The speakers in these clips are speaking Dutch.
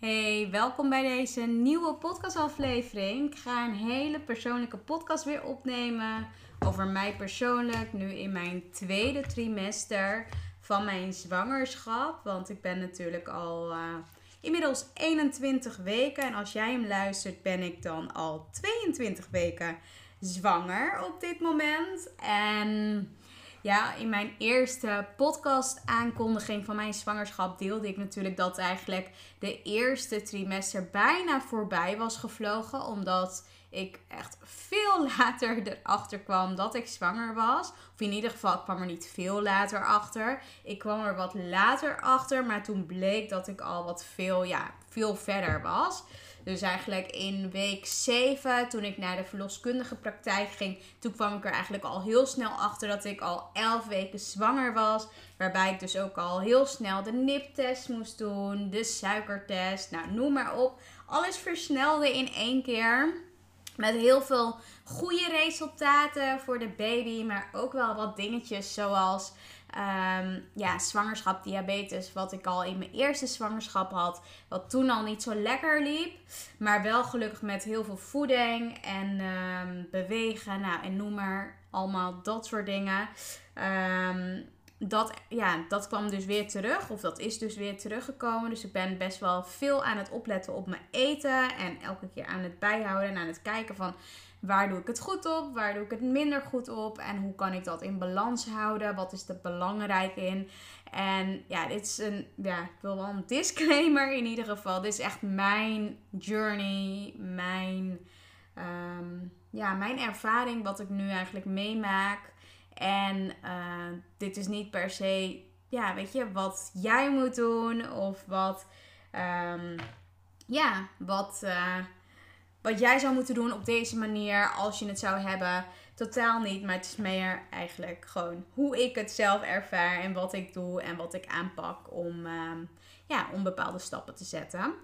Hey, welkom bij deze nieuwe podcastaflevering. Ik ga een hele persoonlijke podcast weer opnemen over mij persoonlijk. Nu in mijn tweede trimester van mijn zwangerschap. Want ik ben natuurlijk al uh, inmiddels 21 weken. En als jij hem luistert, ben ik dan al 22 weken zwanger op dit moment. En ja, in mijn eerste podcast aankondiging van mijn zwangerschap deelde ik natuurlijk dat eigenlijk de eerste trimester bijna voorbij was gevlogen. Omdat ik echt veel later erachter kwam dat ik zwanger was. Of in ieder geval, ik kwam er niet veel later achter. Ik kwam er wat later achter, maar toen bleek dat ik al wat veel, ja, veel verder was. Dus eigenlijk in week 7, toen ik naar de verloskundige praktijk ging, toen kwam ik er eigenlijk al heel snel achter dat ik al 11 weken zwanger was. Waarbij ik dus ook al heel snel de niptest moest doen, de suikertest, nou noem maar op. Alles versnelde in één keer. Met heel veel goede resultaten voor de baby, maar ook wel wat dingetjes zoals um, ja, zwangerschap, diabetes, wat ik al in mijn eerste zwangerschap had, wat toen al niet zo lekker liep, maar wel gelukkig met heel veel voeding en um, bewegen, nou en noem maar allemaal dat soort dingen. Um, dat, ja, dat kwam dus weer terug, of dat is dus weer teruggekomen. Dus ik ben best wel veel aan het opletten op mijn eten en elke keer aan het bijhouden en aan het kijken van Waar doe ik het goed op? Waar doe ik het minder goed op? En hoe kan ik dat in balans houden? Wat is er belangrijk in? En ja, dit is een, ja, ik wil wel een disclaimer in ieder geval. Dit is echt mijn journey, mijn, ehm, ja, mijn ervaring, wat ik nu eigenlijk meemaak. En uh, dit is niet per se, ja, weet je, wat jij moet doen of wat, um, ja, wat. Uh, wat jij zou moeten doen op deze manier als je het zou hebben. Totaal niet, maar het is meer eigenlijk gewoon hoe ik het zelf ervaar en wat ik doe en wat ik aanpak om, uh, ja, om bepaalde stappen te zetten.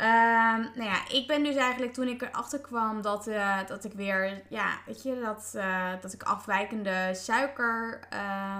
Uh, nou ja, ik ben dus eigenlijk toen ik erachter kwam dat, uh, dat ik weer, ja, weet je, dat, uh, dat ik afwijkende suiker,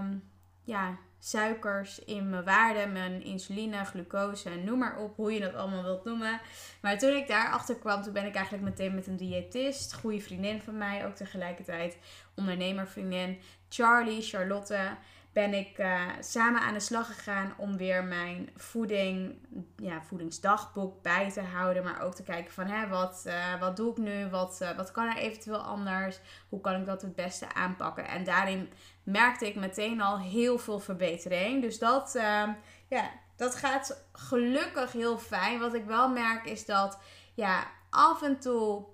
um, ja, suikers in mijn waarden, mijn insuline, glucose noem maar op, hoe je dat allemaal wilt noemen. Maar toen ik daarachter kwam, toen ben ik eigenlijk meteen met een diëtist, goede vriendin van mij, ook tegelijkertijd ondernemervriendin, Charlie, Charlotte, ben ik uh, samen aan de slag gegaan om weer mijn voeding, ja, voedingsdagboek bij te houden. Maar ook te kijken van hè, wat, uh, wat doe ik nu? Wat, uh, wat kan er eventueel anders? Hoe kan ik dat het beste aanpakken? En daarin merkte ik meteen al heel veel verbetering. Dus dat, ja, dat gaat gelukkig heel fijn. Wat ik wel merk is dat ja, af en toe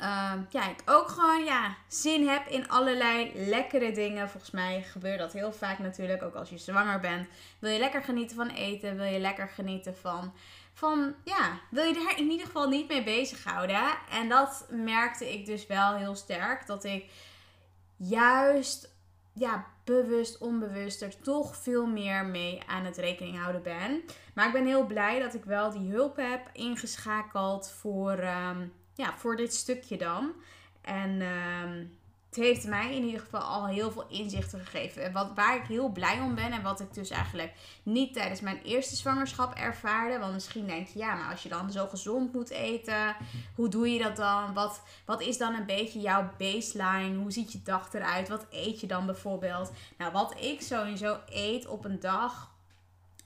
uh, ja, ik ook gewoon ja, zin heb in allerlei lekkere dingen. Volgens mij gebeurt dat heel vaak natuurlijk. Ook als je zwanger bent. Wil je lekker genieten van eten? Wil je lekker genieten van. Van ja, wil je daar in ieder geval niet mee bezighouden? En dat merkte ik dus wel heel sterk. Dat ik juist ja, bewust, onbewust er toch veel meer mee aan het rekening houden ben. Maar ik ben heel blij dat ik wel die hulp heb ingeschakeld voor. Um, ja, voor dit stukje dan. En uh, het heeft mij in ieder geval al heel veel inzichten gegeven. En wat, waar ik heel blij om ben en wat ik dus eigenlijk niet tijdens mijn eerste zwangerschap ervaarde. Want misschien denk je, ja, maar als je dan zo gezond moet eten, hoe doe je dat dan? Wat, wat is dan een beetje jouw baseline? Hoe ziet je dag eruit? Wat eet je dan bijvoorbeeld? Nou, wat ik sowieso eet op een dag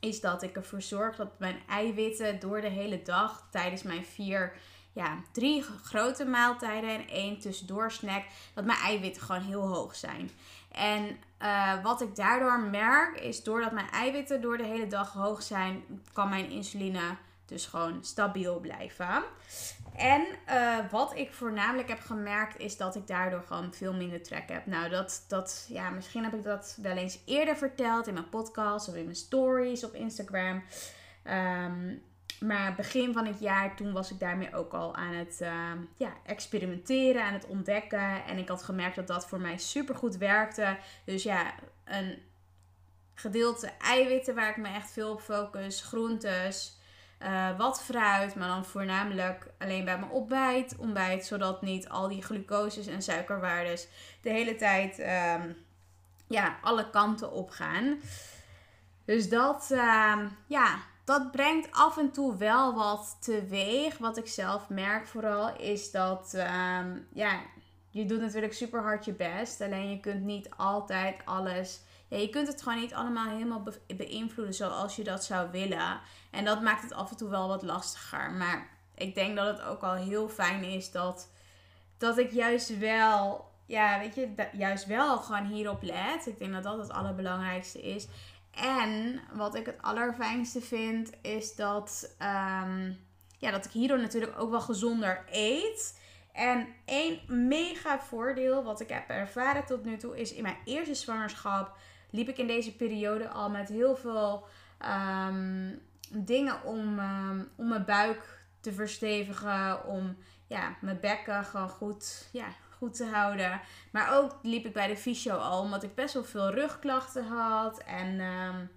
is dat ik ervoor zorg dat mijn eiwitten door de hele dag tijdens mijn vier ja, drie grote maaltijden en één tussendoor snack, dat mijn eiwitten gewoon heel hoog zijn. En uh, wat ik daardoor merk, is doordat mijn eiwitten door de hele dag hoog zijn, kan mijn insuline dus gewoon stabiel blijven. En uh, wat ik voornamelijk heb gemerkt, is dat ik daardoor gewoon veel minder trek heb. Nou, dat, dat, ja, misschien heb ik dat wel eens eerder verteld in mijn podcast of in mijn stories op Instagram. Um, maar begin van het jaar, toen was ik daarmee ook al aan het uh, ja, experimenteren, aan het ontdekken. En ik had gemerkt dat dat voor mij super goed werkte. Dus ja, een gedeelte eiwitten waar ik me echt veel op focus, groentes, uh, wat fruit, maar dan voornamelijk alleen bij mijn ontbijt, ontbijt, zodat niet al die glucoses en suikerwaardes de hele tijd um, ja, alle kanten op gaan. Dus dat, uh, ja, dat brengt af en toe wel wat teweeg. Wat ik zelf merk vooral is dat, uh, ja, je doet natuurlijk super hard je best. Alleen je kunt niet altijd alles ja, je kunt het gewoon niet allemaal helemaal beïnvloeden zoals je dat zou willen. En dat maakt het af en toe wel wat lastiger. Maar ik denk dat het ook al heel fijn is dat, dat ik juist wel, ja, weet je, juist wel gewoon hierop let. Ik denk dat dat het allerbelangrijkste is. En wat ik het allerfijnste vind, is dat, um, ja, dat ik hierdoor natuurlijk ook wel gezonder eet. En één mega voordeel wat ik heb ervaren tot nu toe is in mijn eerste zwangerschap liep ik in deze periode al met heel veel ehm, dingen om, um, om mijn buik te verstevigen. Om ja, mijn bekken gewoon goed, ja, goed te houden. Maar ook liep ik bij de fysio al, omdat ik best wel veel rugklachten had. En um,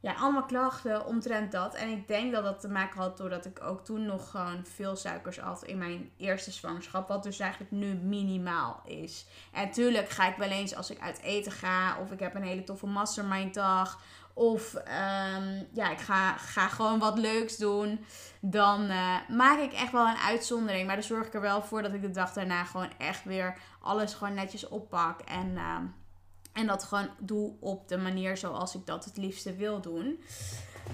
ja, allemaal klachten omtrent dat. En ik denk dat dat te maken had doordat ik ook toen nog gewoon veel suikers had in mijn eerste zwangerschap. Wat dus eigenlijk nu minimaal is. En tuurlijk ga ik wel eens als ik uit eten ga. Of ik heb een hele toffe mastermind dag. Of um, ja, ik ga, ga gewoon wat leuks doen. Dan uh, maak ik echt wel een uitzondering. Maar dan zorg ik er wel voor dat ik de dag daarna gewoon echt weer alles gewoon netjes oppak. En... Uh, en dat gewoon doe op de manier zoals ik dat het liefste wil doen.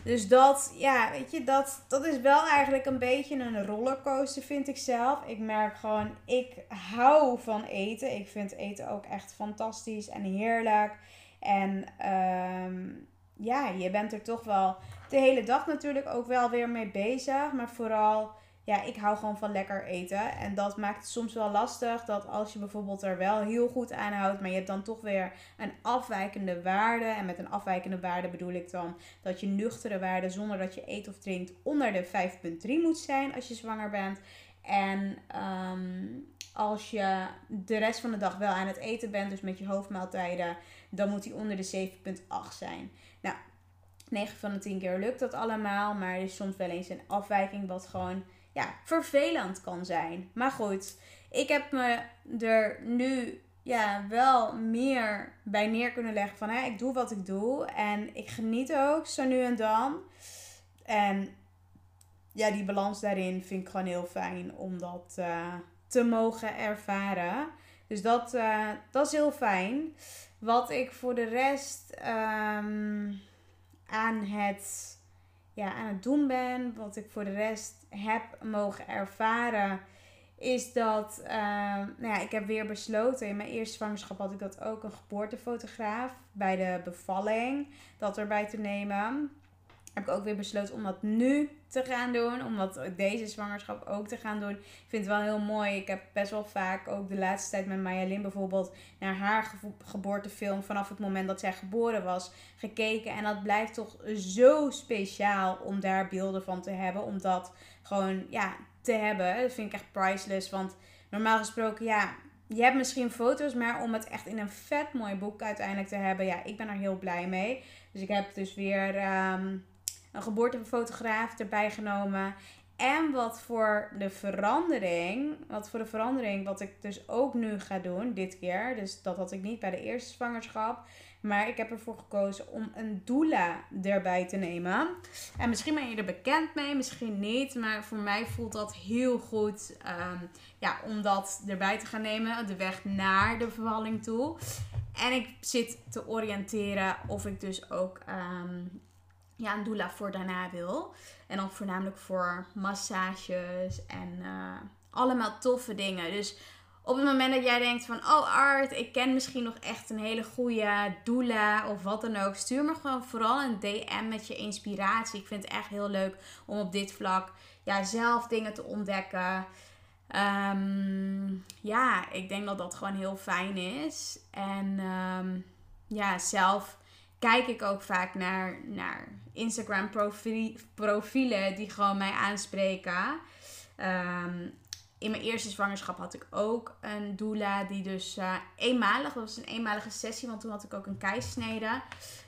Dus dat, ja, weet je, dat, dat is wel eigenlijk een beetje een rollercoaster, vind ik zelf. Ik merk gewoon, ik hou van eten. Ik vind eten ook echt fantastisch en heerlijk. En um, ja, je bent er toch wel de hele dag natuurlijk ook wel weer mee bezig. Maar vooral ja, ik hou gewoon van lekker eten. En dat maakt het soms wel lastig dat als je bijvoorbeeld er wel heel goed aan houdt, maar je hebt dan toch weer een afwijkende waarde. En met een afwijkende waarde bedoel ik dan dat je nuchtere waarde zonder dat je eet of drinkt onder de 5,3 moet zijn als je zwanger bent. En um, als je de rest van de dag wel aan het eten bent, dus met je hoofdmaaltijden, dan moet die onder de 7,8 zijn. Nou, 9 van de 10 keer lukt dat allemaal, maar er is soms wel eens een afwijking wat gewoon ja, vervelend kan zijn. Maar goed, ik heb me er nu ja, wel meer bij neer kunnen leggen van hè, ik doe wat ik doe en ik geniet ook zo nu en dan. En ja, die balans daarin vind ik gewoon heel fijn om dat uh, te mogen ervaren. Dus dat, uh, dat is heel fijn. Wat ik voor de rest um, aan het ja, aan het doen ben, wat ik voor de rest heb mogen ervaren, is dat uh, nou ja, ik heb weer besloten. In mijn eerste zwangerschap had ik dat ook een geboortefotograaf bij de bevalling dat erbij te nemen heb ik ook weer besloten om dat nu te gaan doen. Om dat deze zwangerschap ook te gaan doen. Ik vind het wel heel mooi. Ik heb best wel vaak ook de laatste tijd met Maya Lin bijvoorbeeld naar haar geboortefilm vanaf het moment dat zij geboren was gekeken. En dat blijft toch zo speciaal om daar beelden van te hebben. Om dat gewoon ja, te hebben. Dat vind ik echt priceless. Want normaal gesproken, ja, je hebt misschien foto's, maar om het echt in een vet mooi boek uiteindelijk te hebben, ja, ik ben er heel blij mee. Dus ik heb dus weer um, een geboortefotograaf erbij genomen. En wat voor de verandering, wat voor de verandering, wat ik dus ook nu ga doen dit keer. Dus dat had ik niet bij de eerste zwangerschap. Maar ik heb ervoor gekozen om een doula erbij te nemen. En misschien ben je er bekend mee, misschien niet. Maar voor mij voelt dat heel goed um, ja, om dat erbij te gaan nemen. De weg naar de vervalling toe. En ik zit te oriënteren of ik dus ook um, ja, een doula voor daarna wil. En dan voornamelijk voor massages en uh, allemaal toffe dingen. Dus op het moment dat jij denkt van, oh Art, ik ken misschien nog echt een hele goede doula of wat dan ook. Stuur me gewoon vooral een DM met je inspiratie. Ik vind het echt heel leuk om op dit vlak ja, zelf dingen te ontdekken. Um, ja, ik denk dat dat gewoon heel fijn is. En um, ja, zelf kijk ik ook vaak naar, naar Instagram profielen die gewoon mij aanspreken. Ehm, in mijn eerste zwangerschap had ik ook een doula die dus uh, eenmalig, dat was een eenmalige sessie, want toen had ik ook een keisnede,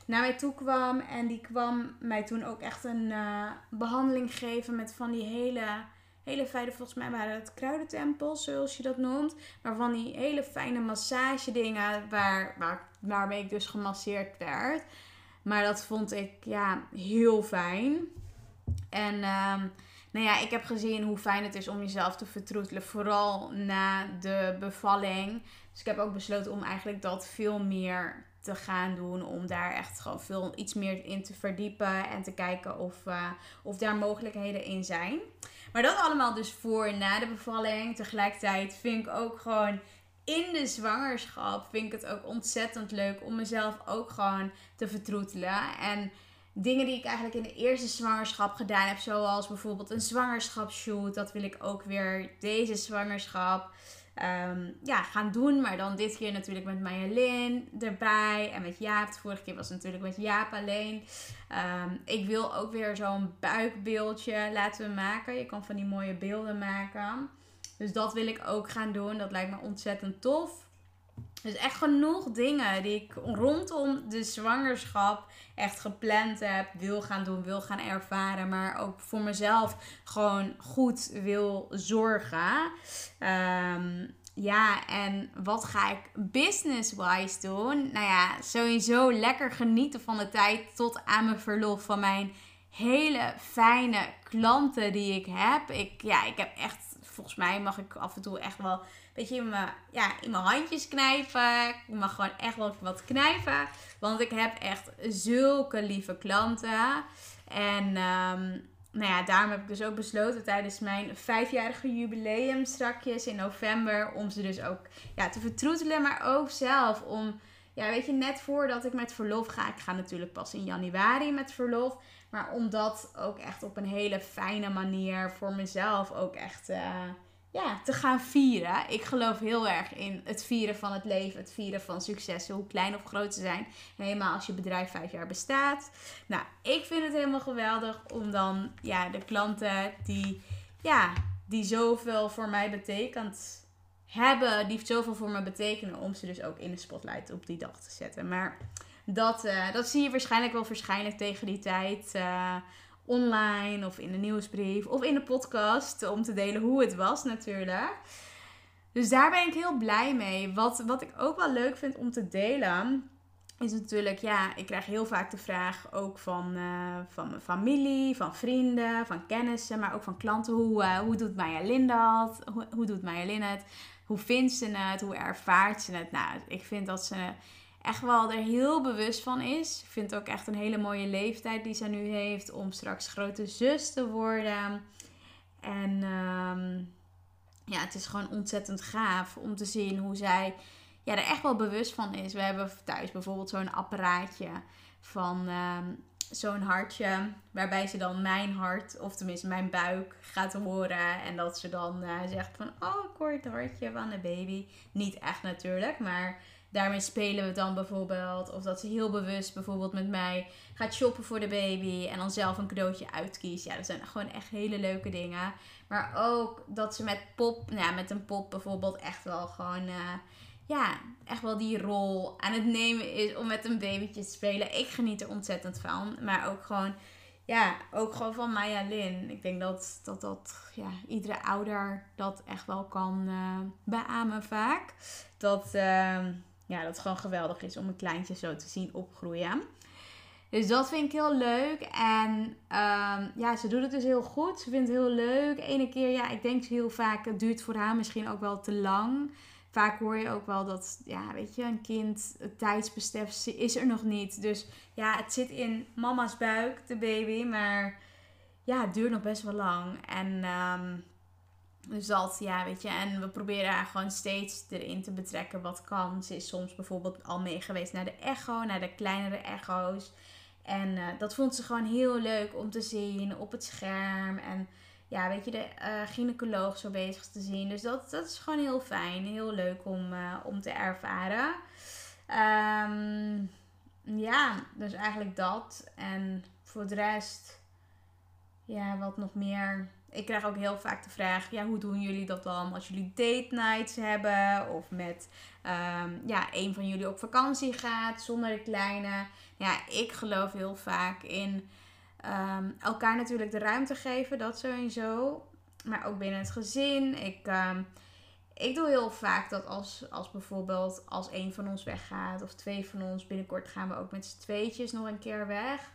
naar mij toe kwam. En die kwam mij toen ook echt een uh, behandeling geven met van die hele, hele fijne, volgens mij waren het kruidentempels, zoals je dat noemt. Maar van die hele fijne massage dingen waar, waar, waarmee ik dus gemasseerd werd. Maar dat vond ik ja, heel fijn. En... Uh, nou ja, ik heb gezien hoe fijn het is om jezelf te vertroetelen. Vooral na de bevalling. Dus ik heb ook besloten om eigenlijk dat veel meer te gaan doen. Om daar echt gewoon veel iets meer in te verdiepen. En te kijken of, uh, of daar mogelijkheden in zijn. Maar dat allemaal dus voor en na de bevalling. Tegelijkertijd vind ik ook gewoon in de zwangerschap. Vind ik het ook ontzettend leuk om mezelf ook gewoon te vertroetelen. En dingen die ik eigenlijk in de eerste zwangerschap gedaan heb, zoals bijvoorbeeld een zwangerschapsshoot, dat wil ik ook weer deze zwangerschap um, ja, gaan doen. Maar dan dit keer natuurlijk met Marjolein erbij en met Jaap. De vorige keer was het natuurlijk met Jaap alleen. Um, ik wil ook weer zo'n buikbeeldje laten maken. Je kan van die mooie beelden maken. Dus dat wil ik ook gaan doen. Dat lijkt me ontzettend tof. Dus echt genoeg dingen die ik rondom de zwangerschap echt gepland heb, wil gaan doen, wil gaan ervaren, maar ook voor mezelf gewoon goed wil zorgen. Um, ja, en wat ga ik business-wise doen? Nou ja, sowieso lekker genieten van de tijd tot aan mijn verlof van mijn hele fijne klanten die ik heb. Ik, ja, ik heb echt, volgens mij mag ik af en toe echt wel beetje in mijn, ja, in mijn handjes knijpen. Ik mag gewoon echt wel wat knijpen. Want ik heb echt zulke lieve klanten. En um, nou ja, daarom heb ik dus ook besloten tijdens mijn vijfjarige jubileum strakjes in november. Om ze dus ook ja, te vertroetelen. Maar ook zelf om, ja weet je, net voordat ik met verlof ga. Ik ga natuurlijk pas in januari met verlof. Maar om dat ook echt op een hele fijne manier voor mezelf ook echt... Uh, ja, te gaan vieren. Ik geloof heel erg in het vieren van het leven, het vieren van successen, hoe klein of groot ze zijn. Helemaal als je bedrijf vijf jaar bestaat. Nou, ik vind het helemaal geweldig om dan ja, de klanten die, ja, die zoveel voor mij betekent hebben, die zoveel voor me betekenen, om ze dus ook in de spotlight op die dag te zetten. Maar dat, uh, dat zie je waarschijnlijk wel waarschijnlijk tegen die tijd. Uh, online of in de nieuwsbrief of in de podcast om te delen hoe het was natuurlijk. Dus daar ben ik heel blij mee. Wat, wat ik ook wel leuk vind om te delen is natuurlijk, ja, ik krijg heel vaak de vraag ook van, uh, van mijn familie, van vrienden, van kennissen, maar ook van klanten. Hoe, uh, hoe doet Maya dat? Hoe, hoe doet Maya het? Hoe vindt ze het? Hoe ervaart ze het? Nou, ik vind dat ze echt wel er heel bewust van is. Ik vind het ook echt een hele mooie leeftijd die ze nu heeft om straks grote zus te worden. En um, ja, het is gewoon ontzettend gaaf om te zien hoe zij ja, er echt wel bewust van is. We hebben thuis bijvoorbeeld zo'n apparaatje van um, zo'n hartje. Waarbij ze dan mijn hart, of tenminste mijn buik, gaat horen. En dat ze dan uh, zegt van, oh, het hartje van de baby. Niet echt natuurlijk, maar daarmee spelen we dan bijvoorbeeld. Of dat ze heel bewust bijvoorbeeld met mij gaat shoppen voor de baby. En dan zelf een cadeautje uitkiest. Ja, dat zijn gewoon echt hele leuke dingen. Maar ook dat ze met pop, nou ja, met een pop bijvoorbeeld echt wel gewoon... Uh, ja, echt wel die rol aan het nemen is om met een babytje te spelen. Ik geniet er ontzettend van. Maar ook gewoon, ja, ook gewoon van Maya Lin. Ik denk dat dat, dat ja, iedere ouder dat echt wel kan uh, beamen vaak. Dat, uh, ja, dat het gewoon geweldig is om een kleintje zo te zien opgroeien. Dus dat vind ik heel leuk. En um, ja, ze doet het dus heel goed. Ze vindt het heel leuk. Ene keer, ja, ik denk heel vaak, het duurt voor haar misschien ook wel te lang. Vaak hoor je ook wel dat, ja, weet je, een kind, het tijdsbesef is er nog niet. Dus ja, het zit in mama's buik, de baby. Maar ja, het duurt nog best wel lang. En um, dus dat, ja, weet je. En we proberen haar gewoon steeds erin te betrekken wat kan. Ze is soms bijvoorbeeld al mee geweest naar de echo, naar de kleinere echo's. En uh, dat vond ze gewoon heel leuk om te zien op het scherm. En ja, weet je, de uh, gynaecoloog zo bezig te zien. Dus dat, dat is gewoon heel fijn. Heel leuk om, uh, om te ervaren. Um, ja, dus eigenlijk dat. En voor de rest, ja, wat nog meer. Ik krijg ook heel vaak de vraag: ja, hoe doen jullie dat dan als jullie date nights hebben? Of met ehm, ja, een van jullie op vakantie gaat zonder de kleine. Ja, ik geloof heel vaak in ehm, elkaar natuurlijk de ruimte geven, dat sowieso. Maar ook binnen het gezin. Ik. Um, ik doe heel vaak dat als, als bijvoorbeeld als een van ons weggaat of twee van ons, binnenkort gaan we ook met z'n tweetjes nog een keer weg.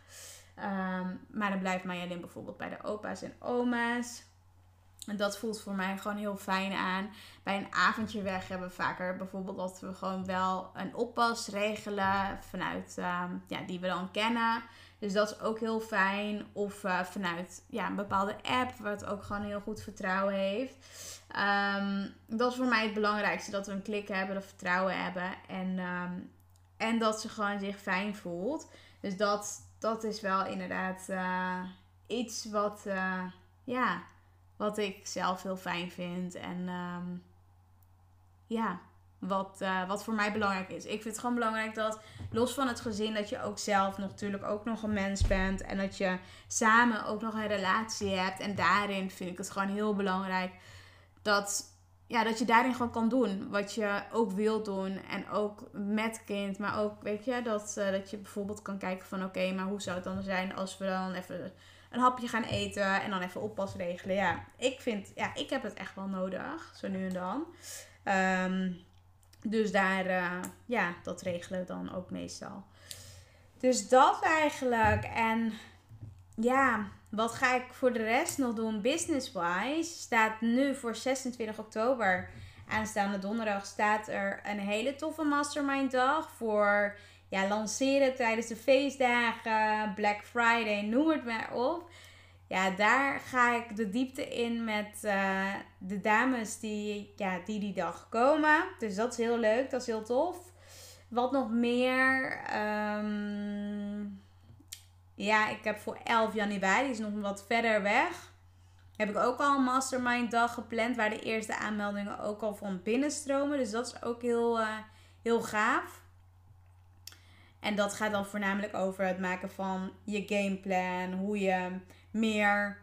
Ehm, maar dan blijft Marjolein bijvoorbeeld bij de opa's en oma's. En dat voelt voor mij gewoon heel fijn aan. Bij een avondje weg hebben we vaker bijvoorbeeld dat we gewoon wel een oppas regelen vanuit ehm, ja, die we dan kennen. Dus dat is ook heel fijn. Of uh, vanuit ja, een bepaalde app, wat ook gewoon heel goed vertrouwen heeft. Um, dat is voor mij het belangrijkste. Dat we een klik hebben, dat vertrouwen hebben. En, en dat ze gewoon zich fijn voelt. Dus dat, dat is wel inderdaad uh, iets wat, uh, ja, wat ik zelf heel fijn vind. En um, ja, wat, uh, wat voor mij belangrijk is. Ik vind het gewoon belangrijk dat, los van het gezin, dat je ook zelf nog, natuurlijk ook nog een mens bent. En dat je samen ook nog een relatie hebt. En daarin vind ik het gewoon heel belangrijk dat, ja, dat je daarin gewoon kan doen wat je ook wilt doen. En ook met kind. Maar ook, weet je, dat, uh, dat je bijvoorbeeld kan kijken van oké, maar hoe zou het dan zijn als we dan even een hapje gaan eten en dan even oppas regelen. Ja, ik vind, ja, ik heb het echt wel nodig, zo nu en dan. Um, dus daar, uh, ja, dat regelen we dan ook meestal. Dus dat eigenlijk. En ja, wat ga ik voor de rest nog doen business-wise? Staat nu voor 26 oktober, aanstaande donderdag, staat er een hele toffe mastermind dag voor ja, lanceren tijdens de feestdagen, Black Friday, noem het maar op. Ja, daar ga ik de diepte in met uh, de dames die, ja, die die dag komen. Dus dat is heel leuk, dat is heel tof. Wat nog meer? Um, ja, ik heb voor 11 januari, is nog wat verder weg. Heb ik ook al een mastermind dag gepland. Waar de eerste aanmeldingen ook al van binnenstromen. Dus dat is ook heel, uh, heel gaaf. En dat gaat dan voornamelijk over het maken van je gameplan. Hoe je meer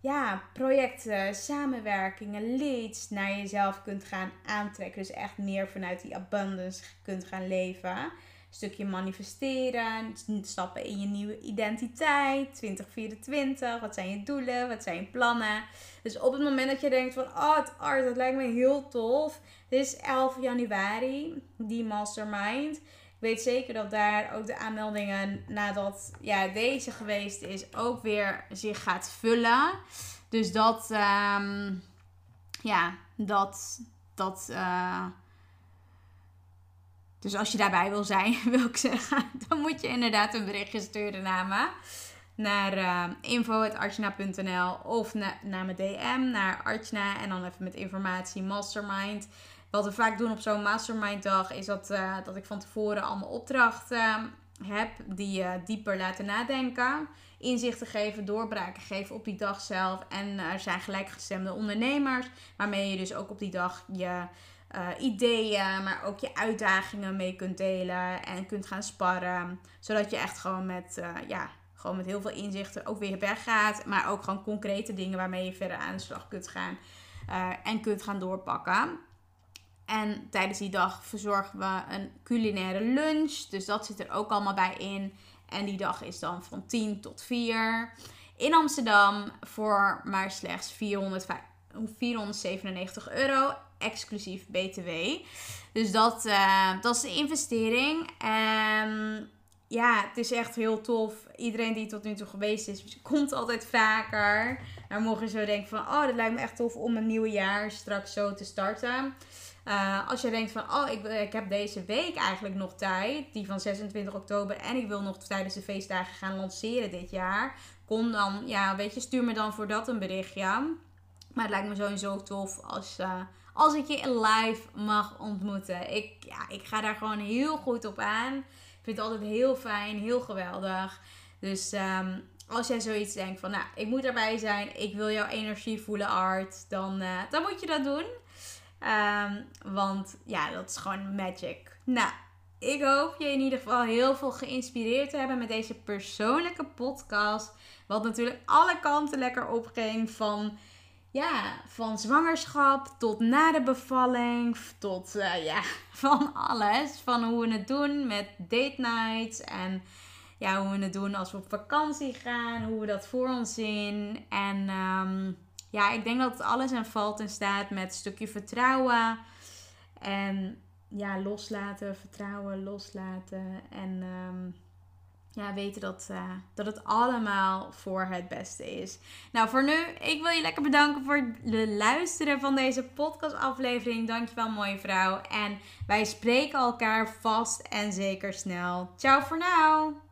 ja, projecten, samenwerkingen, leads naar jezelf kunt gaan aantrekken. Dus echt meer vanuit die abundance kunt gaan leven. Stukje manifesteren, stappen in je nieuwe identiteit, 2024. Wat zijn je doelen? Wat zijn je plannen? Dus op het moment dat je denkt van, oh het art, dat lijkt me heel tof. Dit is 11 januari, die mastermind weet zeker dat daar ook de aanmeldingen nadat ja, deze geweest is ook weer zich gaat vullen. Dus dat, um, ja, dat, dat, uh, dus als je daarbij wil zijn, wil ik zeggen, dan moet je inderdaad een berichtje sturen naar me. Naar uh, info.archna.nl of na, naar mijn DM, naar Archna. En dan even met informatie mastermind. Wat we vaak doen op zo'n mastermind dag is dat, uh, dat ik van tevoren allemaal opdrachten heb die je dieper laten nadenken. Inzichten geven, doorbraken geven op die dag zelf. En er zijn gelijkgestemde ondernemers waarmee je dus ook op die dag je uh, ideeën, maar ook je uitdagingen mee kunt delen en kunt gaan sparren. Zodat je echt gewoon met, uh, ja, gewoon met heel veel inzichten ook weer weggaat. Maar ook gewoon concrete dingen waarmee je verder aan de slag kunt gaan en kunt gaan doorpakken. En tijdens die dag verzorgen we een culinaire lunch. Dus dat zit er ook allemaal bij in. En die dag is dan van 10 tot 4 in Amsterdam voor maar slechts 400, 497 euro, exclusief BTW. Dus dat, uh, dat is de investering. En ja, het is echt heel tof. Iedereen die tot nu toe geweest is, komt altijd vaker. Maar mogen zo denken van, oh, dat lijkt me echt tof om een nieuw jaar straks zo te starten. Uh, als je denkt van, oh, ik, ik heb deze week eigenlijk nog tijd, die van 26 oktober, en ik wil nog tijdens de feestdagen gaan lanceren dit jaar, kom dan, ja, weet je, stuur me dan voor dat een berichtje. Maar het lijkt me sowieso tof als, uh, als ik je live mag ontmoeten. Ik, ja, ik ga daar gewoon heel goed op aan. Ik vind het altijd heel fijn, heel geweldig. Dus um, als jij zoiets denkt van, nou, ik moet erbij zijn, ik wil jouw energie voelen, Art, dan, dan moet je dat doen. Um, want ja, dat is gewoon magic. Nou, ik hoop je in ieder geval heel veel geïnspireerd te hebben met deze persoonlijke podcast. Wat natuurlijk alle kanten lekker opging. Van, ja, van zwangerschap tot na de bevalling. Tot uh, ja, van alles. Van hoe we het doen met date nights. En ja, hoe we het doen als we op vakantie gaan. Hoe we dat voor ons zien. En um, ja, ik denk dat het alles en valt in staat met een stukje vertrouwen. En ja, loslaten, vertrouwen, loslaten. En um, ja, weten dat, uh, dat het allemaal voor het beste is. Nou, voor nu, ik wil je lekker bedanken voor het luisteren van deze podcastaflevering. Dankjewel, mooie vrouw. En wij spreken elkaar vast en zeker snel. Ciao voor nu.